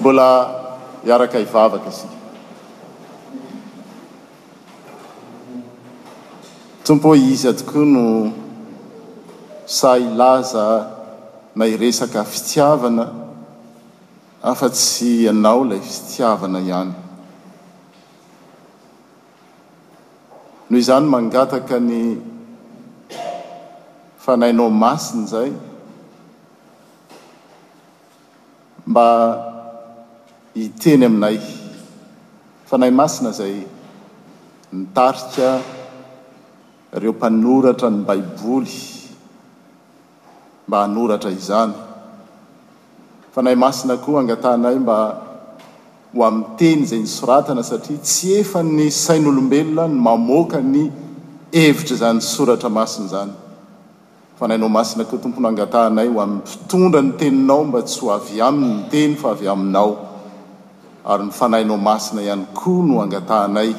Mbola hiaraka hivavaka isika. Tompo ô, iza tokoa no sahy hilaza na hiresaka fitiavana afa-tsy Ianao ilay fitiavana ihany. Noho izany mangataka ny Fanahinao Masina izay mba hiteny aminay. Fanahy Masina izay nitarika ireo mpanoratra ny Baiboly. mba hanoratra izany. Fanahy Masina koa angatahanay mba ho amin'ny teny izay nosoratana satria tsy efan'ny sain'olombelona ny mamoaka ny hevitr'izany soratra masina izany. Fanahinao Masina koa Tompo no angatahanay ho amin'ny mpitondra ny Teninao mba tsy ho avy aminy ny teny fa avy Aminao. ary ny Fanahinao Masina ihany koa no angatahanay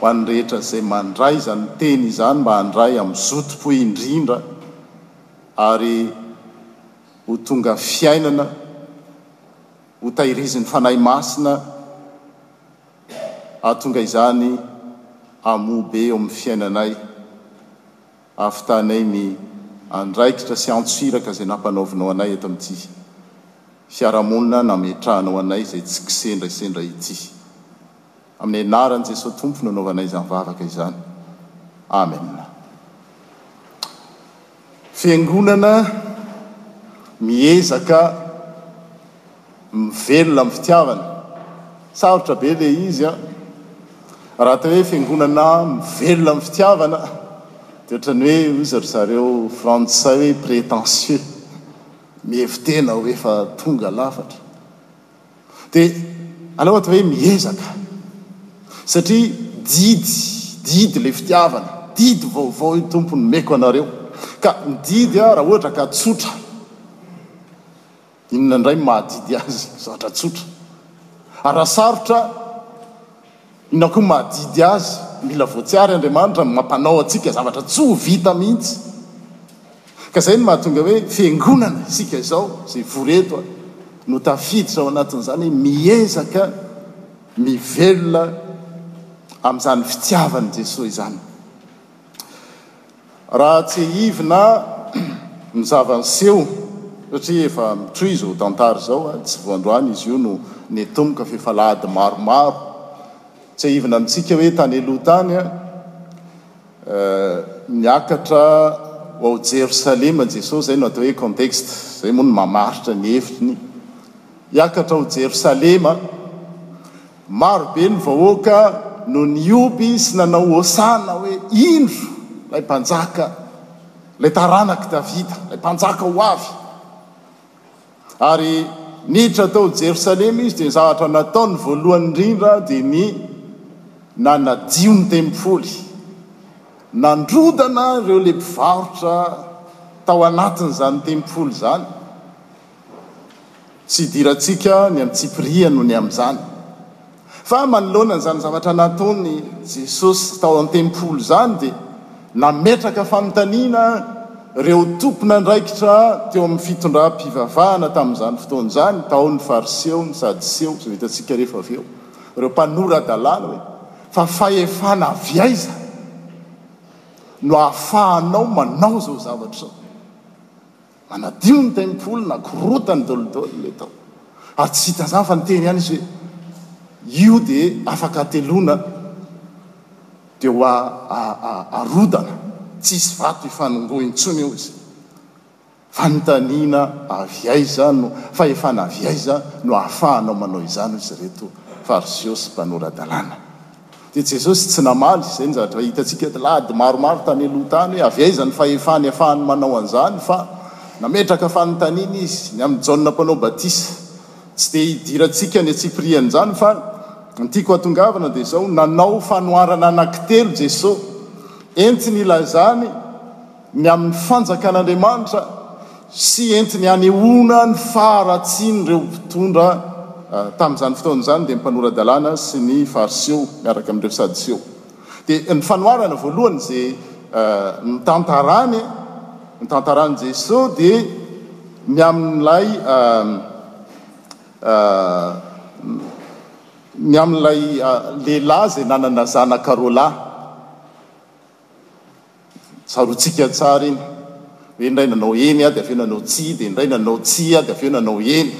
ho an'ny rehetra izay mandray izany teny izany mba handray amin'ny zotom-po indrindra ary ho tonga fiainana, ho tairizin'ny Fanahy Masina hahatonga izany hamoa be eo amin'ny fiainanay Ahavitahanay ny andraikitra sy antso iraka izay nampanaovinao anay eto amin'ity fiarahamonina nametrahanao anay izay tsy kisendraisendra ity. Amin'ny anaran'i Jesoa Tompo no anaovanay izany vavaka izany. Amen. Fiangonana miezaka. Mivelona amin'ny fitiavana. Sarotra be ilay izy an! Raha atao hoe fiangonana mivelona amin'ny fitiavana dia ohatran'ny hoe hozy ry zareo frantsay hoe prétentieux, mihevi-tena ho efa tonga lafatra. Dia aleo atao hoe miezaka satria didy, didy ilay fitiavana, didy vaovao io Tompo nomeko anareo. Ka ny didy raha ohatra ka tsotra. Inona indray no mahadidy azy? Zavatra tsotra. Ary raha sarotra, inona koa no mahadidy azy? Mila voatsiary Andriamanitra no mampanao antsika zavatra tsy ho vita mihitsy. Ka izay no mahatonga hoe fiangonana isika izao izay vory eto no tafiditra ao anatin'izany hoe miezaka mivelona amin'izany fitiavan'i Jesoa izany. Raha tsiahivina ny zava-niseho, satria efa mitroy izao tantara izao, tsy vao androany izy io no netomboka fa efa alahady maromaro. Tsiahivina amintsika hoe tany aloha tany, niakatra ho ao Jerosalema Jesosy, izay no atao hoe contexte, izay moa no mamaritra ny hevitry ny hiakatra ao Jerosalema, Maro be ny vahoaka no nihoby sy nanao hosana hoe, Indro ilay Mpanjaka, ilay taranak'i Davida, ilay Mpanjaka ho avy! Ary niditra tao Jerosalema izy, dia ny zavatra nataony voalohany indrindra dia ny nanadio ny tempoly. Nandrodana ireo ilay mpivarotra tao anatin'izany tempoly izany. Tsy idirantsika ny antsipiriany noho ny amin'izany, fa manoloana an'izany zavatra nataon'i Jesosy tao an-tempoly izany, dia nametraka fanontaniana ireo tompon'andraikitra teo amin'ny fitondram-pivavahana tamin'izany fotoana izany, tao ny Fariseo, ny Sadiseo, izay hitantsika rehefa avy eo, ireo mpanora-dalàna hoe, Fa fahefana avy aiza no ahafahanao manao izao zavatra izao? Manadio ny tempoly na korotany dolidoly ilay tao. Ary tsy hita izany fa niteny ihany izy hoe io dia afaka hateloana dia ho arodana, tsy hisy vato hifanongoa intsony eo izy. Fanontaniana avy aiza no, fahefana avy aiza no ahafahanao manao izany hoy izy ireto Fariseo sy mpanora-dalàna. Dia Jesosy tsy namaly, izay ny zavatra hitantsika eto, la ady maromaro tany aloha tany hoe avy aiza ny fahefany afahany manao an'izany fa nametraka fanontaniana Izy ny amin'i Jaona Mpanao Batisa. Tsy dia hidirantsika any antsipiriany izany fa ny tiako hatongavana dia izao, nanao fanoharana anankitelo Jesosy, entiny ilazany, ny amin'ny fanjakan'Andriamanitra sy entiny hanehoana ny faharatsian'ireo mpitondra tamin'izany fotoana izany dia ny mpanora-dalàna sy ny Fariseo miaraka amin'ireo Sadiseo. Dia ny fanoharana voalohany izay notantarany, notantaran'i Jeso dia ny amin'ilay ny amin'ilay lehilahy izay nanana zanaka roa lahy. Tsaroantsika tsara iny hoe indray nanao eny aho dia avy eo nanao tsia, dia indray nanao tsia aho dia avy eo nanao eny.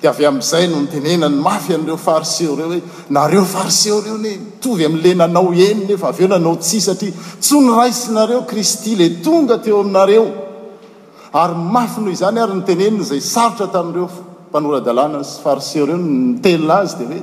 Dia avy amin'izay no nitenenany mafy an'ireo Fariseo ireo hoe, Nareo Fariseo ireo anie mitovy amin'ilay nanao eny nefa avy eo nanao tsia, satria tsy noraisinareo Kristy ilay tonga teo aminareo. Ary mafy noho izany ary ny teneniny izay sarotra tamin'ireo mpanora-dalàna sy Fariseo ireo ny nitelina azy dia hoe,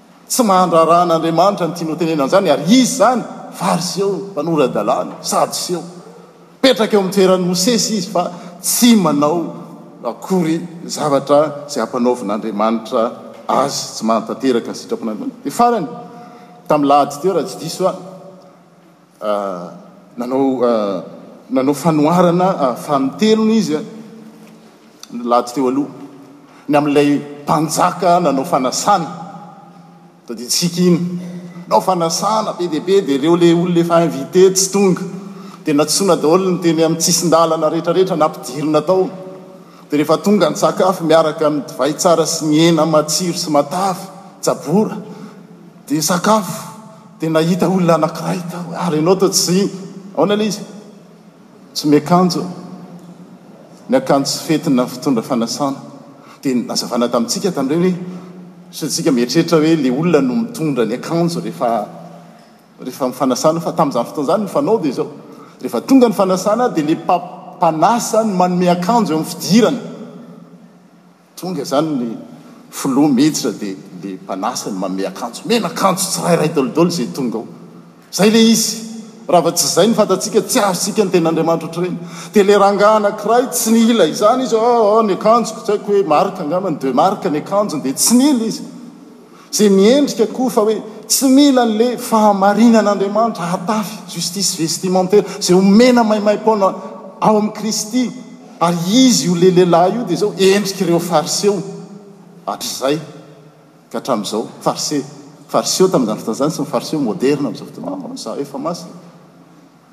Tsy mahandrara an'Andriamanitra ny tianao tenenina izany, ary izy izany Fariseo, mpanora-dalàna, Sadoseo. Mipetraka eo amin'ny toeran'i Mosesy izy, fa tsy manao akory zavatra izay hampanaovin'Andriamanitra azy, tsy mahatanteraka ny sitrapon'Andriamanitra. Dia farany, tamin'Alahady teo raha tsy diso aho, Nanao nanao fanoharana faharoa telony izy ny lahady teo aloha, ny amin'ilay mpanjaka nanao fanasana, tadidintsika iny, nanao fanasana be dia be dia ireo ilay olona efa invité tsy tonga, dia nantsoina daholo ny teny amin'ny sisin-dalana rehetra rehetra nampidirina tao, dia rehefa tonga nisakafo miaraka amin'ny divay tsara sy ny hena matsiro sy matavy, jabora, dia sakafo. Dia nahita olona anankiray tao, ary ianao toa tsy ziny. Ahoana ilay izy? Tsy miakanjo. Ny akanjo tsy fety na fitondra fanasana. Dia nazavana tamintsika tamin'ireny hoe, satria isika mieritreritra hoe ilay olona no mitondra ny akanjo rehefa rehefa amin'ny fanasana, fa tamin'izany fotoana izany ny fanao dia izao, rehefa tonga ny fanasana dia ilay mpanasa no manome akanjo eo amin'ny fidirana. Tonga izany ny filoha miditra dia ilay mpanasa ny manome akanjo, omena akanjo tsirairay daholodaolo izay tonga ao. Izay ilay izy. Raha fa tsy izay ny fantatsika, tsy azontsika ny tenin'Andriamanitra hotrehina. Dia ilay rangahy anankiray tsy nila izany izy, Aa ny akanjoko, tsy haiko hoe marque angamba, ny deux marques ny akanjony, dia tsy nila izy. Izay miendrika koa fa hoe tsy mila an'le fahamarinan'Andriamanitra hatafy, justice vestimentaire, izay omena maimaim-poana ao amin'i Kristy, ary izy io le lehilahy io dia izao endrik'ireo fariseo hatrizay ka hatramin'izao, farise, fariseo tamin'izany fotoana izany sy ny fariseo moderina amin'izao fotoana, ah, za efa masina.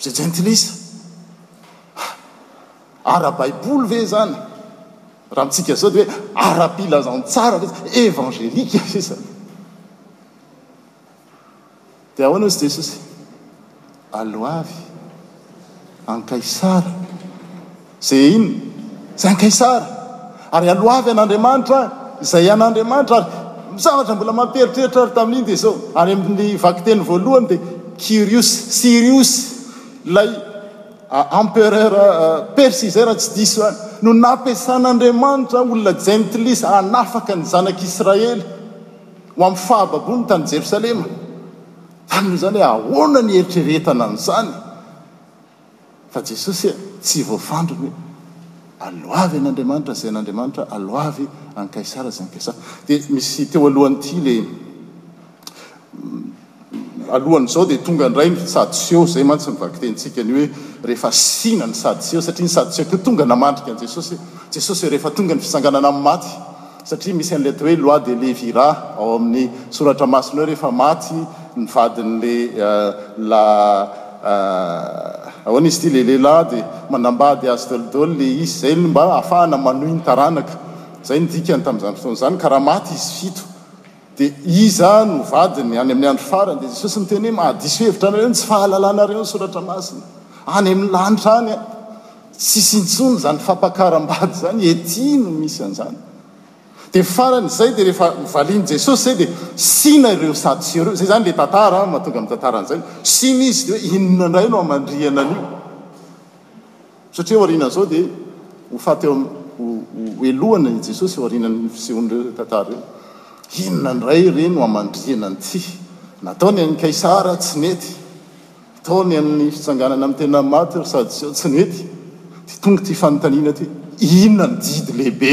Izay jentilisa. Ara-baiboly ve izany? Raha amintsika izao dia hoe ara-pilazantsara ve izany? Evangelika ve izany? Dia ahoana hozy Jesosy? Aloavy an'i Kaisara. Zein, Izay an-kaisara, ary aloavy an'Andriamanitra izay an'Andriamanitra, ary ny zavatra mbola mampieritreritra ahy tamin'iny dia izao, any amin'ny vakiteny voalohany dia Kyrios, Sirios, ilay empereur persa izay raha tsy diso ahy, no nampiasan'Andriamanitra olona jentilisa hanafaka ny zanak'Israely ho amin'ny fahababoany tany Jerosalema. Tamin'izany hoe ahoana ny hieritreretana an'izany? Fa Jesosy e, tsy voafandrina e. Aloavy an'Andriamanitra izay an'Andriamanitra, aloavy an'i Kaisara izay an'i Kaisara. Dia misy teo alohan'ity ilay alohan'izao dia tonga indray ny Sadoseo, izay mantsy ny vakitentsika ny hoe rehefa shina ny Sadoseo, satria ny Sadoseo koa tonga namandrika an'i Jesosy, Jesosy e, rehefa tonga ny fisanganana amin'ny maty, Satria misy an'ilay atao hoe Loi de Levira ao amin'ny soratra masina hoe rehefa maty ny vadin'ilay la ahoana izy ity, ilay lehilahy dia manambady azy daholo daholo ilay izy. Izay no mba ahafahana manohy ny taranaka. Izay no dikany tamin'izany fotoana izany ka raha maty izy fito. Dia iza no vadiny any amin'ny andro farany? Dia Jesosy niteny hoe, Mahadiso hevitra anareo ny tsy fahalalanareo ny soratra masina. Any amin'ny lanitra any, tsisy intsony izany fampakaram-bady izany, ety no misy an'izany. Dia farany izay, dia rehefa valian'i Jesosy izay, dia sina ireo Sadoseo ireo. Izay izany ilay tantara, mahatonga amin'ny tantara an'izay. Sina izy, dia hoe, inona indray no hamandrihana an'io? Satria aorianan'izao dia ho faty eo amin'ny, ho helohana i Jesosy eo aorianan'ny fisehon'ireo ireo tantara ireo. Inona indray re no hamandrihana an'ity? Natao ny an'i Kaisara, tsy nety. Natao ny an'ny fitsanganana amin'ny tena maty ry Sadoseo, tsy nety. Dia tonga ity fanontaniana ity, Inona ny didy lehibe?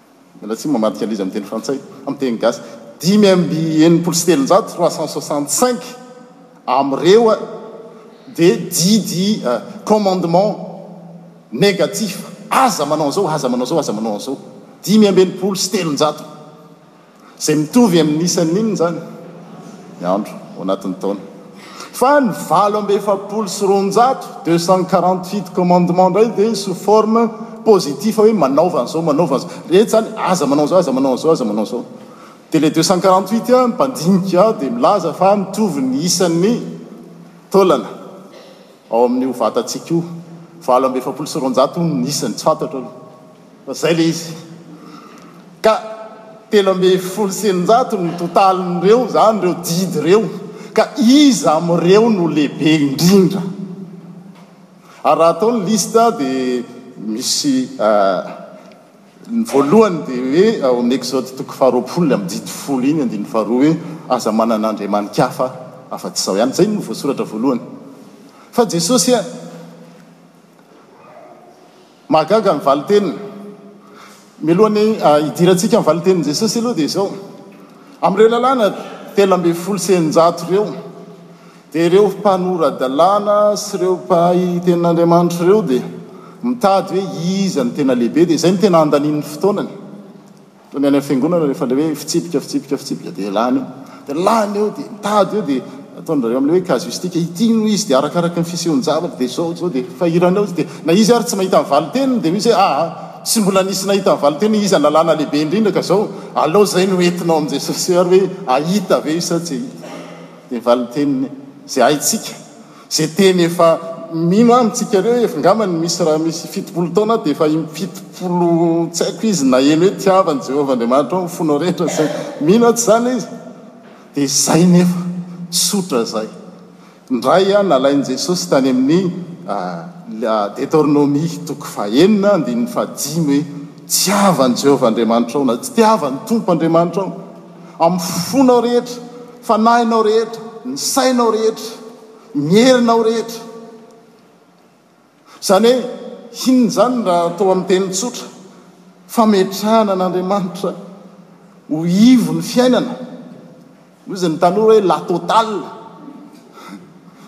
Miala tsiny mamadika an'izy amin'ny teny frantsay, amin'ny teny gasy. Dimy amby enimpolo sy telonjato, trois cent soixante cinq, amin'ireo dia didy, commandement, négatif, aza manao an'izao, aza manao an'izao, aza manao an'izao. Dimy amby enimpolo sy telonjato. Izay mitovy amin'ny isan'ny inona izany? Ny andro ao anatin'ny taona. Fa ny valo amby efapolo sy roanjato, deux cent quarante huit commandements, indray dia sous forme positif hoe manaova an'izao, manaova an'izao. Rehetra izany, aza manao an'izao, aza manao an'izao, aza manao an'izao. Dia ilay deux cent quarante huit, ny mpandinika dia milaza fa mitovy ny isan'ny taolana ao amin'io vatantsika io. Valo amby efapolo sy roanjato hono ny isany, tsy fantatro aloha. Izay ilay izy. Ka telo ambin'ny folo sy eninjato no totalin'ireo izany, ireo didy ireo. Ka iza amin'ireo no lehibe indrindra? Ary raha atao ny liste dia misy ny voalohany dia hoe ao amin'ny Exode toko faharoapolo ny amin'ny didy folo iny andininy faharoa hoe aza manana andriamanin-kafa afa-tsy izaho ihany. Izay no voasoratra voalohany. Fa Jesosy an! Mahagaga ny valinteniny. Mialohan'ny hidirantsika amin'ny valintenin'i Jesosy aloha dia izao, amin'ireo lalàna telo ambin'ny folo sy eninjato ireo dia ireo mpanora-dalàna sy ireo mpahay tenin'Andriamanitra ireo dia mitady hoe iza no tena lehibe dia izay no tena andanian'ny fotoanany. Tonga any amin'ny fiangonana rehefa ilay hoe fitsipika, fitsipika, fitsipika dia lany eo. Dia lany eo, dia mitady eo, dia ataon-dry zareo amin'ilay hoe casuistique, ity no izy, dia arakaraky ny fisehoan-javatra, dia izao, izao, dia efa hirany eo izy, dia na izy ary tsy nahita ny valin-teniny, dia misy hoe aa, tsy mbola nisy nahita ny valin-teniny, iza ny lalàna lehibe indrindra ka izao, alao izay no entinao amin'i Jesosy ary hoe ahita ve izy sa tsy hahita dia ny valin-teniny izay haintsika. Izay teny efa mino aho amintsika reo ef ngamba ny misy raha misy fitopolo taona aho dia efa im fitopolo tsy haiko izy naheno hoe tiava an'i Jehovah Andriamanitra ao ny fonao rehetra sy mino aho tsy izany le izy dia izay nefa tsotra izay ndray an nalain'i Jesosy tany amin'ny ah Detornomie toko fahenina andininy fahadimy hoe tiava an'i Jehovah Andriamanitra ao na tsy tiava ny Tompo Andriamanitra ao amin'ny fonao rehetra, fanahinao rehetra, ny sainao rehetra, ny herinao rehetra. Izany hoe, inona izany raha atao amin'ny teny tsotra? Fametrahana an'Andriamanitra ho ivo ny fiainana. Hoy ny tanora hoe la totale.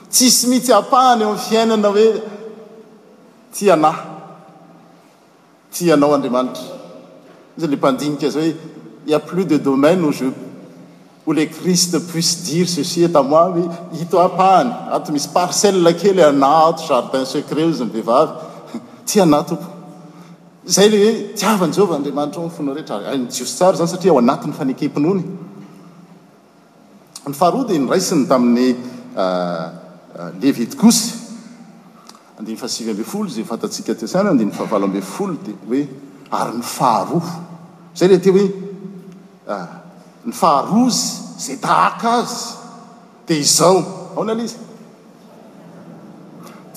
Tsisy mihitsy ampahany eo amin'ny fiainana hoe tia anah. Tia anao Andriamanitra. Misy le mpandinika zao hoe il ya plus de domaine où je où le Christ puisse dire ceci est à moi hoe ito ampahany ato misy parcelle kely anà ato jardin secret ozy ny vehivavy tia anà Tompo zay le hoe tiavan'i Jehovah Andriamanitra ao ny fonao rehetra ary ny Jiosy tsara zany satria ao anatin'ny fanekempinoany Ny faharoa dia ny raisiny tamin'ny Levitikosy andininy fahasivy ambin'ny folo, izay fantatsika aty an-tsaina, andininy fahavalo ambin'ny folo dia hoe ary ny faharoa. Izay ilay teny hoe ny faharoa izay tahaka azy dia izao, ahoana ilay izy?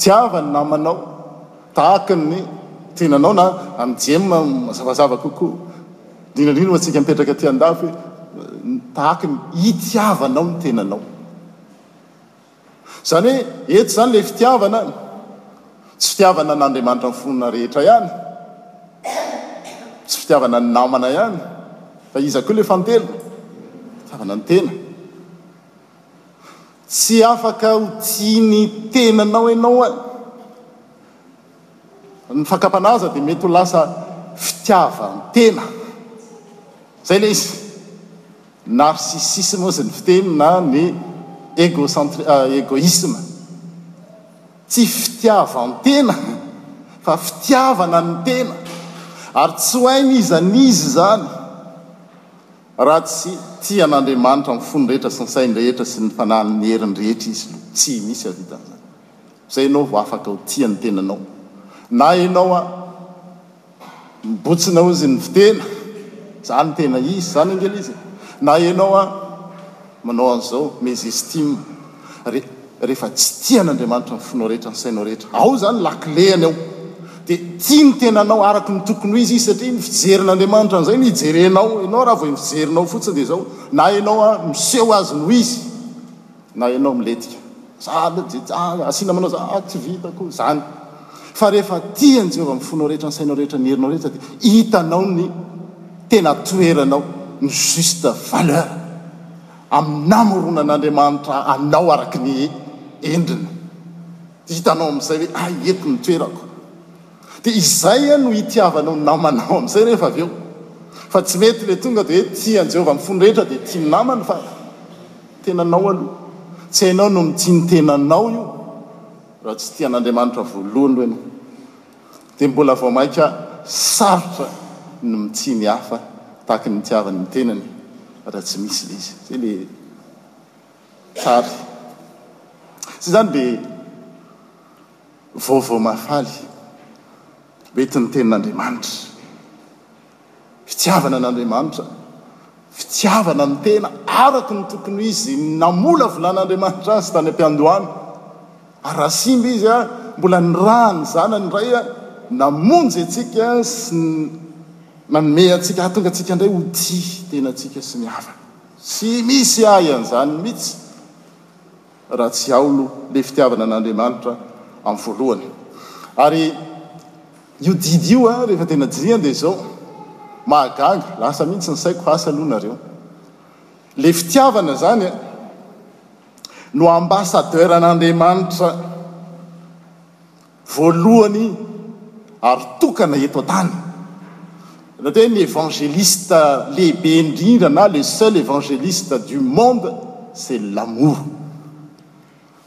Tiava ny namanao. Tahaka ny tenanao na an'i Jemma mazavazava kokoa, indrindra indrindra ho antsika mipetraka aty an-dafy hoe tahaka ny hitiavanao ny tenanao. Izany hoe eto izany ilay fitiavana, tsy fitiavana an'Andriamanitra amin'ny fonao rehetra ihany, tsy fitiavana ny namana ihany, fa iza koa ilay faha-telo? Fitiavana ny tena. Tsy afaka ho tian'ny tenanao ianao an! Ny fakam-panahy aza dia mety ho lasa fitiavan-tena. Izay ilay izy. Narcissisme hozy ny fiteny na ny egocentri- ah, egoisme. Tsy fitiavan-tena fa fitiavana ny tena. Ary tsy ho hain'iza n'iza izany. Raha tsy tia an'Andriamanitra amin'ny fony rehetra sy ny sainy rehetra sy ny fanahiny ny heriny rehetra izy lo, tsy misy havitan'izany. Izay ianao vao afaka ho tia ny tenanao. Na ianao a mibotsina ozy ny fitena, izany tena izy izany ange le izy e. Na ianao a. Manao an'izao mezestime re, rehefa tsy tia an'Andriamanitra ny fonao rehetra, ny sainao rehetra. Ao izany lakileany ao. Dia tia ny tenanao araka ny tokony ho izy izy, satria ny fijerin'Andriamanitra an'izay no hijerenao. Ianao raha vao ny fijerinao fotsiny dia izao, na ianao miseho azy no izy, na ianao milentika. Za aloha dia tsy ahy, asiana manao za tsy vitako izany. Fa rehefa tia an'i Jehovah amin'ny fonao rehetra, ny sainao rehetra, ny herinao rehetra dia hitanao ny tena toeranao, ny juste valeur amin'ny namoronan'Andriamanitra anao araka ny endriny. Dia hitanao amin'izay hoe hay eto ny toerako. Dia izay no hitiavanao namanao amin'izay rehefa avy eo. Fa tsy mety ilay tonga dia hoe tia an'i Jehovah amin'ny fony rehetra dia tia ny namany fa Tenanao aloha, tsy hainao no mitia ny tenanao io, raha tsy tia an'Andriamanitra voalohany aloha ianao dia mbola vao mainka sarotra ny mitia ny hafa tahaka ny nitiavany ny tenany raha tsy misy ilay izy. Izay ilay tsara. Tsy izany dia vaovao mahafaly, mety ny tenin'Andriamanitra. Fitiavana an'Andriamanitra, fitiavana ny tena araka ny tokony ho izy, namolavola an'Andriamanitra azy tany am-piandohana, ary raha simba izy, mbola niraha ny Zanany indray namonjy antsika sy nanome antsika, hahatonga antsika indray ho tia tena antsika sy ny havana. Tsy misy ahy an'izany mihitsy. raha tsy haolo le fitiavana an'Andriamanitra am voalohany ary io didy io a rehefa tena jirian de zao mahagaga lasa mintsy ny saiko asa aloha nareo le fitiavana zany a no ambassadeur an'Andriamanitra Voalohany ary tokana eto an-tany na dia ny Evangeliste lehibe indrindra na le seul Evangeliste du monde c'est l'amour.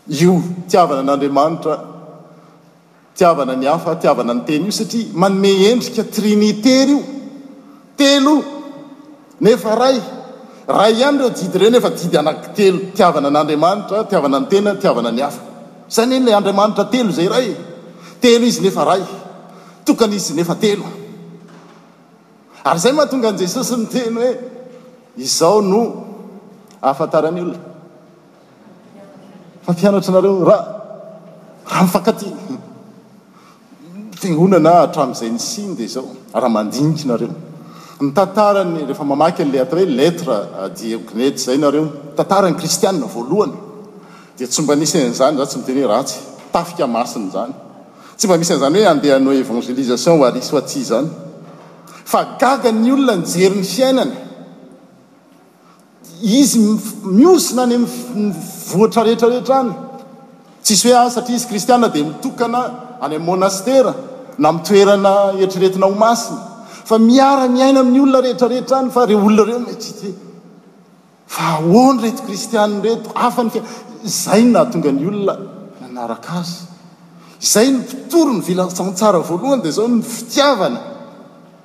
Io tiavana an'Andriamanitra, tiavana ny hafa, tiavana ny tena io satria manome endrika trinitaire io, telo, Nefa Ray. Ray ihany ireo didy ireo nefa didy anankitelo, tiavana an'Andriamanitra, tiavana ny tena, tiavana ny hafa. Izay anie ilay Andriamanitra telo izay Ray e! Telo Izy nefa Ray. Tokana Izy nefa telo. Ary izay mahatonga an'i Jesosy niteny hoe, izao no ahafantaran'ny olona fa mpianatranareo raha, raha mifankatia. Fiangonana hatramin'izay nisiany dia izao, raha mandinika nareo ny tantarany, rehefa mamaky an'ilay atao hoe lettre à Diognet izay nareo, tantaran'ny kristiana voalohany, dia tsy mba nisy an'izany, za tsy miteny hoe ratsy, tafika masina izany, tsy mba misy an'izany hoe andeha hanao évangélisation ho ary sy ho aty izany, fa gaga ny olona nijery ny fiainany. Izy mihozona any amin'ny vohitra rehetra rehetra any. Tsisy hoe ah satria izy kristiana dia mitokana any amin'ny monastera na amin'ny toerana eritreretina ho masina. Fa miara miaina amin'ny olona rehetra rehetra any fa ireo olona ireo mety tsy tia. Fa ahoana ireto kristiana ireto? Hafa ny fiainana. Izay no nahatonga ny olona nanaraka azy. Izay no mpitory ny filazantsara voalohany dia izao ny fitiavana.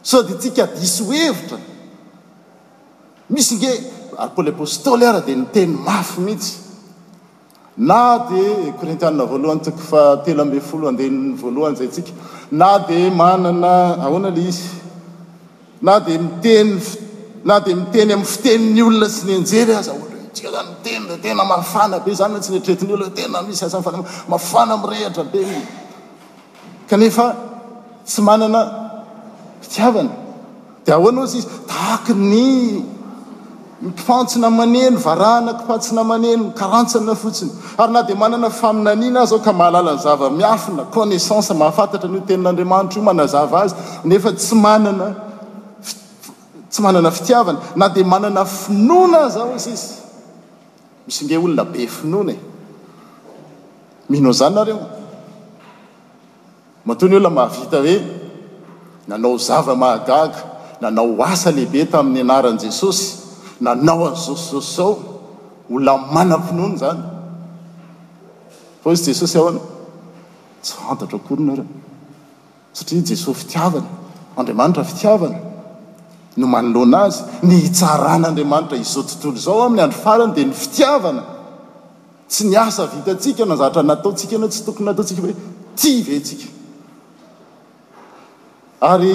Sao dia tsika diso hevitra? Misy nge ary Paoly Apostoly ara dia niteny mafy mihitsy na dia Korintiana voalohany toko faha telo ambin'ny folo andininy voalohany izay tsika na dia manana ahoana le izy na dia miteny na dia miteny amin'ny fitenin'ny olona sy ny enjery aza ohatra hoe tsika zany miteny dia tena mafana be zany tsy neritreretin'ny olona tena misy asan'ny fanamafana mafana mirehatra be kanefa tsy manana fitiavana, dia ahoana ozy izy? Tahaka ny mpifantsina maneno, varahana mpifantsina maneno, karantsana fotsiny. Ary na dia manana faminaniana aza aho ka mahalala zava-miafina, connaissance, mahafantatra an'io Tenin'Andriamanitra io manazava azy, nefa tsy manana, tsy manana fitiavana, na dia manana finoana aza aho, ozy izy. Misy nge olona be finoana e. Mino an'izany nareo? Matoa ny olona mahavita hoe nanao zava-mahagaga, nanao asa lehibe tamin'ny anaran'i Jesosy, nanao an'izao sy izao sy izao, olona manam-pinoana izany. Fa hoy Jesosy ahoana? Tsy fantatro akory nareo. Satria Jesoa fitiavana, Andriamanitra fitiavana no manoloana Azy. Ny hitsaran'Andriamanitra izao tontolo izao amin'ny andro farany dia ny fitiavana. Tsy ny asa vitantsika na zavatra nataontsika na tsy tokony nataontsika fa hoe tia ve tsika. Ary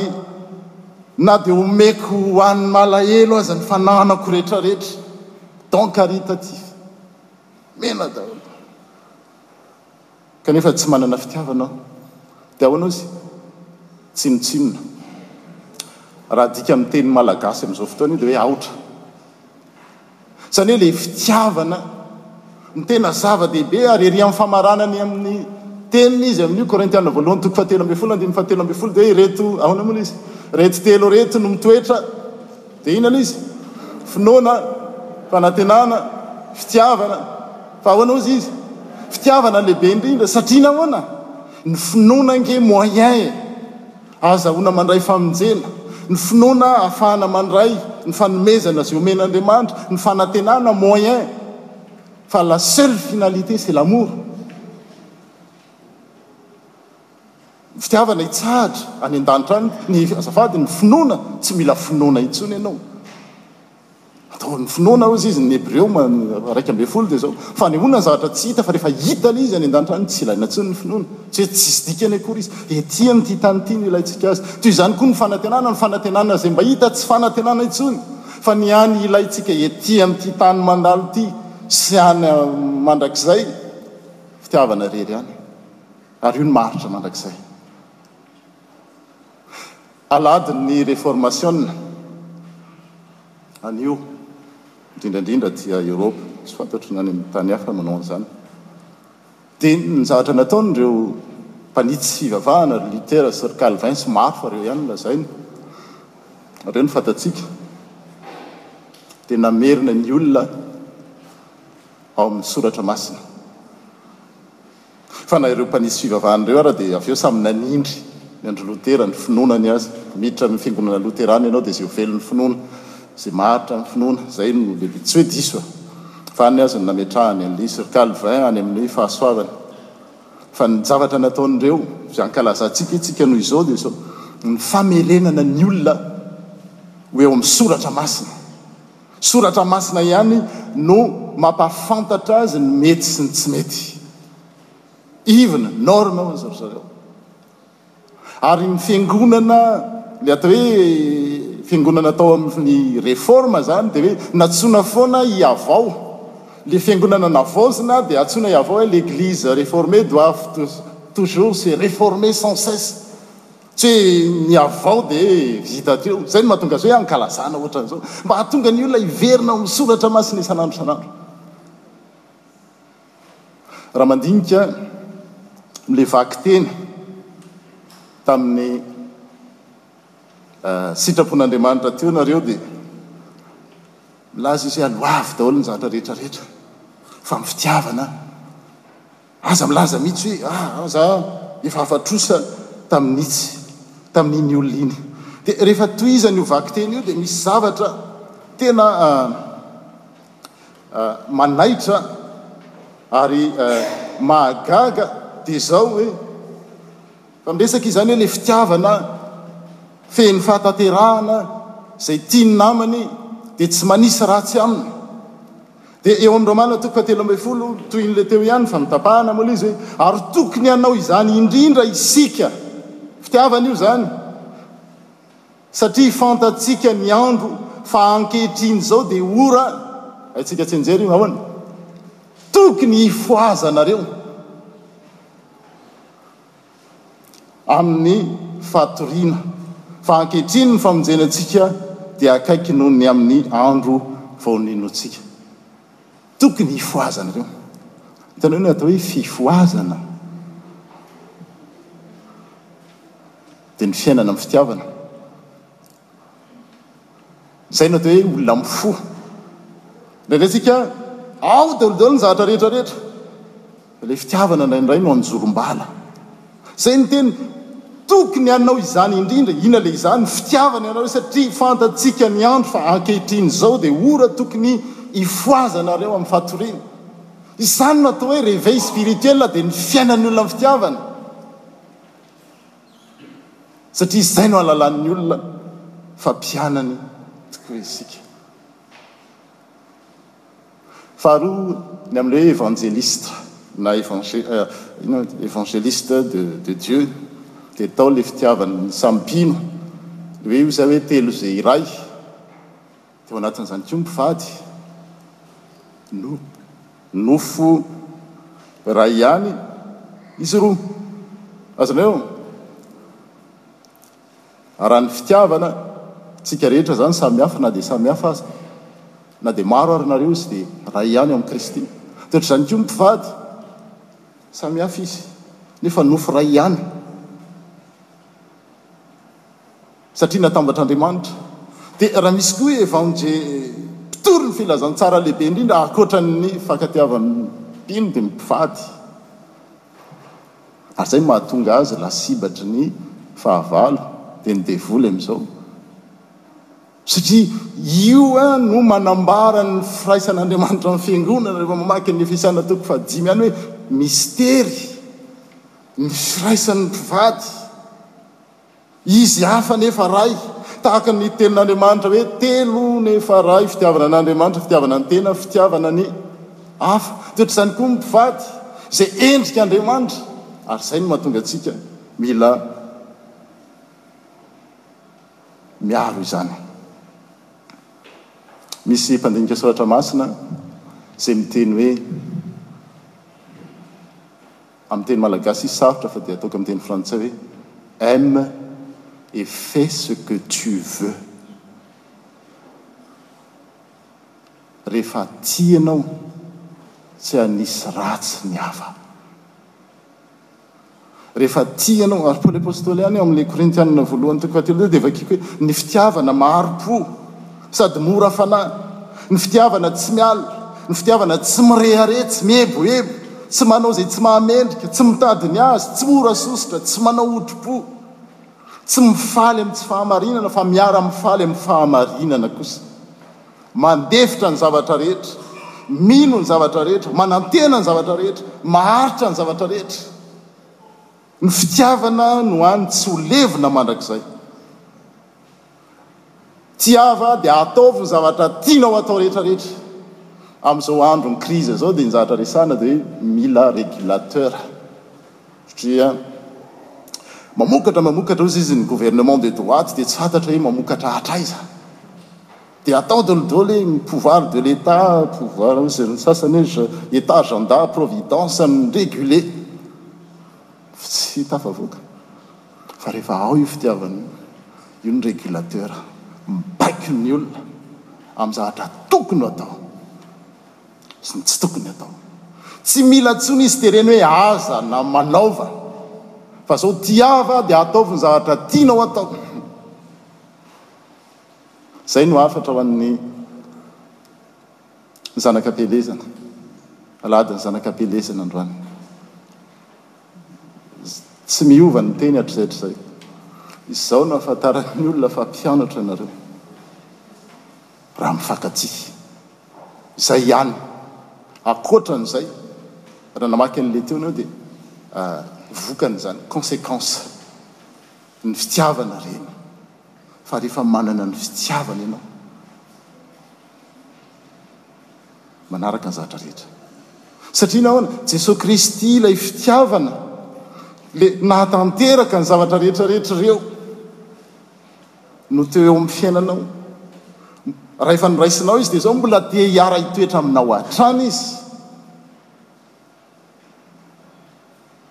na dia omeko ho an'ny malahelo aza ny fananako retraretra, don caritatif, mena daholo. Kanefa tsy manana fitiavana aho. Dia ahoana ozy? Tsinontsinona. Raha adika amin'ny teny malagasy amin'izao fotoana io dia hoe aotra. Izany hoe ilay fitiavana no tena zava-dehibe ary ery amin'ny famarana ny amin'ny teniny izy amin'io Korintiana voalohany toko fahatelo ambin'ny folo andininy fahatelo ambin'ny folo dia hoe ireto, ahoana moa ilay izy? Ireto telo ireto no mitoetra. Dia inona izy? Finoana, fanantenana, fitiavana. Fa ahoana ozy izy? Fitiavana no lehibe indrindra. Satria nahoana? Ny finoana ange moyen e! Ahazahoana mandray famonjena. Ny finoana ahafahana mandray ny fanomezana izay omen'Andriamanitra. Ny fanantenana moyen. Fa la seule finalité c'est l'amour. Ny fitiavana hitsahatra any an-danitra any. Ny azafady, ny finoana, tsy mila finoana intsony ianao. Atao ny finoana hozy izy, ny Hebreo iraika ambin'ny folo dia izao. Fanehoana ny zavatra tsy hita, fa rehefa hita ilay izy any an-danitra any, tsy ilaina intsony ny finoana. Tsy hoe tsisy dikany akory izy. Ety amin'ity tany ity no ilaintsika azy. Toy izany koa ny fanantenana, ny fanantenana izay mba hita tsy fanantenana intsony, fa ny any ilaintsika ety amin'ity tany mandalo ity sy any mandrakizay. Fitiavana irery ihany. Ary io no maharitra mandrakizay. Aladin' ny Reformasiona anio, indrindra indrindra aty Eorôpa, tsy fantatro ny any amin' ny tany hafa manao an' izany, dia ny zavatra nataon' ireo mpanitsy fivavahana, ry Luther sy ry Calvin sy maro fa ireo ihany no lazainy, ireo no fantatsika, dia namerina ny olona ao amin' ny Soratra Masina. Fa na ireo mpanisy fivavahana ireo ara dia avy eo samy nanindry ny an-dry Lotera, ny finoana ny azy. Miditra amin'ny fiangonana loterana ianao dia izay ho velon'ny finoana, izay maharitra amin'ny finoana, izay no lehibe. Tsy hoe diso e! Fa any azy no nametrahany an'i Sur Calvin any amin'ny fahasoavany. Fa ny zavatra nataon'ireo izay ankalazantsika isika noho izao dia izao, ny famerenana ny olona ho eo amin'ny soratra masina. Soratra masina ihany no mampahafantatra azy ny mety sy ny tsy mety. Ivona, norme, hozy ry zareo. Ary ny fiangonana, ilay atao hoe fiangonana tao amin'ny reforme zany dia hoe natsoina foana i Avao. Ilay fiangonana navaozina dia atsoina i Avao hoe l'Eglise reformée doit toujours se reformer sans cesse. Tsy ny avao dia vita hatreo. Izay no mahatonga azy hoe ankalazana ohatran'izao. Mba hahatonga ny olona hiverina ao amin'ny soratra masina isan'andro isan'andro. Raha mandinika ilay vakiteny tamin'ny sitrapon'Andriamanitra teo ianareo dia milaza izy hoe aloavy daholo ny zavatra rehetra rehetra fa amin'ny fitiavana. Aza milaza mihitsy hoe ah za efa afa trosa tamin'itsy tamin'iny olona iny. Dia rehefa tohizany io vakiteny io dia misy zavatra tena manaitra ary mahagaga dia zao hoe fa miresaka izy zany hoe le fitiavana fehiny fahatanterahana zay tiany namany dia tsy manisy ratsy aminy. Dia eo amin'ny Romana toko fahatelo ambin'ny folo, toy ny le teo ihany ny famitapahana, moa ilay izy hoe, Ary tokony hanao izany indrindra isika. Fitiavana io izany, satria fantatsika ny andro fa ankehitriny izao dia ora, haintsika tsinjery io, ahoana? Tokony hifohaza anareo. amin'ny fatoriana fa ankehitriny ny famonjena antsika dia akaiky noho ny amin'ny andro vao ninoantsika. Tokony hifohazana ireo. Hitanao ny atao hoe fifohazana? Dia ny fiainana amin'ny fitiavana. Izay no atao hoe olona mifoha. Indraindray isika ao daholo ny zavatra rehetra rehetra. Ilay fitiavana indraindray no anjorom-bala. Izay ny teny tokony hanao izany indrindra, inona ilay izany? Ny fitiavana ianareo satria fantatsika ny andro fa ankehitriny izao dia ora tokony hifohazanareo amin'ny fatoriana. Izany no atao hoe réveil spirituel dia ny fiainan'ny olona amin'ny fitiavana. satria izay no ahalalan'ny olona fa mpianany tokoa isika. Faharoa, ny amin'ny hoe evanjelistra na évangéliste de, de Dieu, dia tao ilay fitiavan'ny samy mpino, hoe io izay hoe telo izay iray, Teo anatin'izany koa ny mpivady no nofo iray ihany izy roa. Azonareo? Raha ny fitiavana, tsika rehetra izany samy hafa na dia samy hafa aza, na dia maro ary nareo izy dia iray ihany amin'i Kristy. Dia ohatr'izany koa ny mpivady, samy hafa izy nefa nofo iray ihany. Satria natambatr'Andriamanitra. Dia raha misy koa Evanjely mpitory ny filazantsara lehibe indrindra ankoatra ny fankatiavan'ny mpino dia ny mpivady. Ary izay no mahatonga azy lasibatry ny fahavalo dia ny devoly amin'izao. Satria io no manambara ny firaisan'Andriamanitra amin'ny fiangonana rehefa mamaky ny Efesiana toko fahadimy any hoe mistery ny firaisan'ny mpivady. Izy hafa nefa Ray. Tahaka ny tenin'Andriamanitra hoe telo nefa Ray, fitiavana an'Andriamanitra, fitiavana ny tena, fitiavana ny hafa. Toetr'izany koa ny mpivady, izay endrik'Andriamanitra, ary izay no mahatonga antsika mila miaro izany. Misy mpandinika soratra masina izay miteny hoe. Amin'ny teny malagasy sarotra fa dia ataoko amin'ny teny frantsay hoe aime et fais ce que tu veux. Rehefa tia ianao, tsy hanisy ratsy ny hafa. Rehefa tia ianao, ary Paoly Apostoly ihany ao amin'ilay Korintianina voalohany toko fahatelo dia vakiako hoe ny fitiavana maro-po. Sady mora fanahy, ny fitiavana tsy miala, ny fitiavana tsy mirehareha, tsy mieboebo, tsy manao izay tsy mahamendrika, tsy mitady ny azy, tsy mora sosotra, tsy manao odro-po, tsy mifaly amin'ny tsy fahamarinana fa miara-mifaly amin'ny fahamarinana kosa, mandefitra ny zavatra rehetra, mino ny zavatra rehetra, manantena ny zavatra rehetra, maharitra ny zavatra rehetra. Ny fitiavana no hany tsy ho levona mandrakizay. Tiava dia ataovy ny zavatra tianao atao rehetra rehetra. Amin'izao andron'ny crise zao dia ny zavatra resahina dia hoe mila regulateur satria mamokatra mamokatra ozy izy ny gouvernement de droite dia tsy fantatra hoe mamokatra hatraiza. Dia atao daholo daholo hoe ny pouvoir de l'Etat, pouvoir ozy ry ny sasany hoe Etat agenda, providence, mi-reguler. Fa tsy tafavoaka. Fa rehefa ao io fitiavana io, io ny regulateur mibaiko ny olona amin'ny zavatra tokony ho atao sy ny tsy tokony atao. Tsy mila intsony izy tereny hoe aza na manaova fa zao tiava dia ataovy ny zavatra tianao atao. Zay no hafatra ho an'ny zanak'Ampielezana, alahadin'ny zanak'Ampielezana androany. Tsy miova ny teny hatrizay-hatrizay. Izao no ahafantaran'ny olona fa mpianatra ianareo, raha mifankatia. Izay ihany. Ankoatra an'izay, raha namaky an'i Léo teo ianao dia vokany izany, conséquence, ny fitiavana reny. Fa rehefa manana ny fitiavana ianao. manaraka ny zavatra rehetra. Satria nahoana? Jesoa Kristy ilay fitiavana le nahatanteraka ny zavatra rehetra rehetra ireo no teo eo amin'ny fiainanao. Rahefa noraisinao izy dia izao mbola te hiara-hitoetra aminao hatrany izy.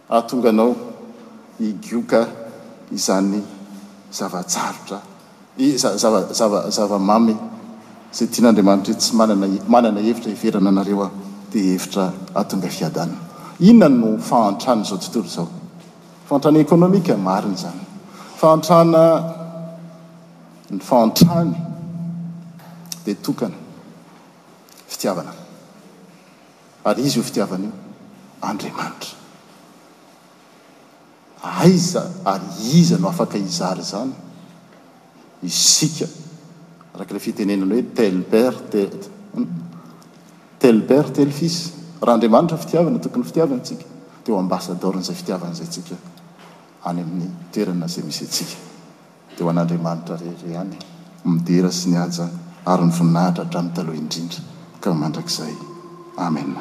Hahatonga anao higioka izany zava-tsarotra, zava-mamy izay tian'Andriamanitra hoe tsy manana, manana hevitra hiheverana anareo Aho, dia hevitra hahatonga fiadanana. Inona no fahantran'izao tontolo izao? Fahantrana ekonomika, marina izany. Fahantrana, ny fahantrany dia tokana, fitiavana. Ary izy io fitiavana io, Andriamanitra. Aiza ary iza no afaka hizara izany? Isika, araka ilay fitenenana hoe tel père tel tel père tel fils. Raha Andriamanitra fitiavana, tokony fitiavana isika, dia ho ambasadaoron'izay fitiavana izay isika any amin'ny toerana izay misy antsika. dia ho an'Andriamanitra rery ihany ny midera sy ny haja ary ny voninahitra hatramin'ny taloha indrindra ka mandrakizay. Amena.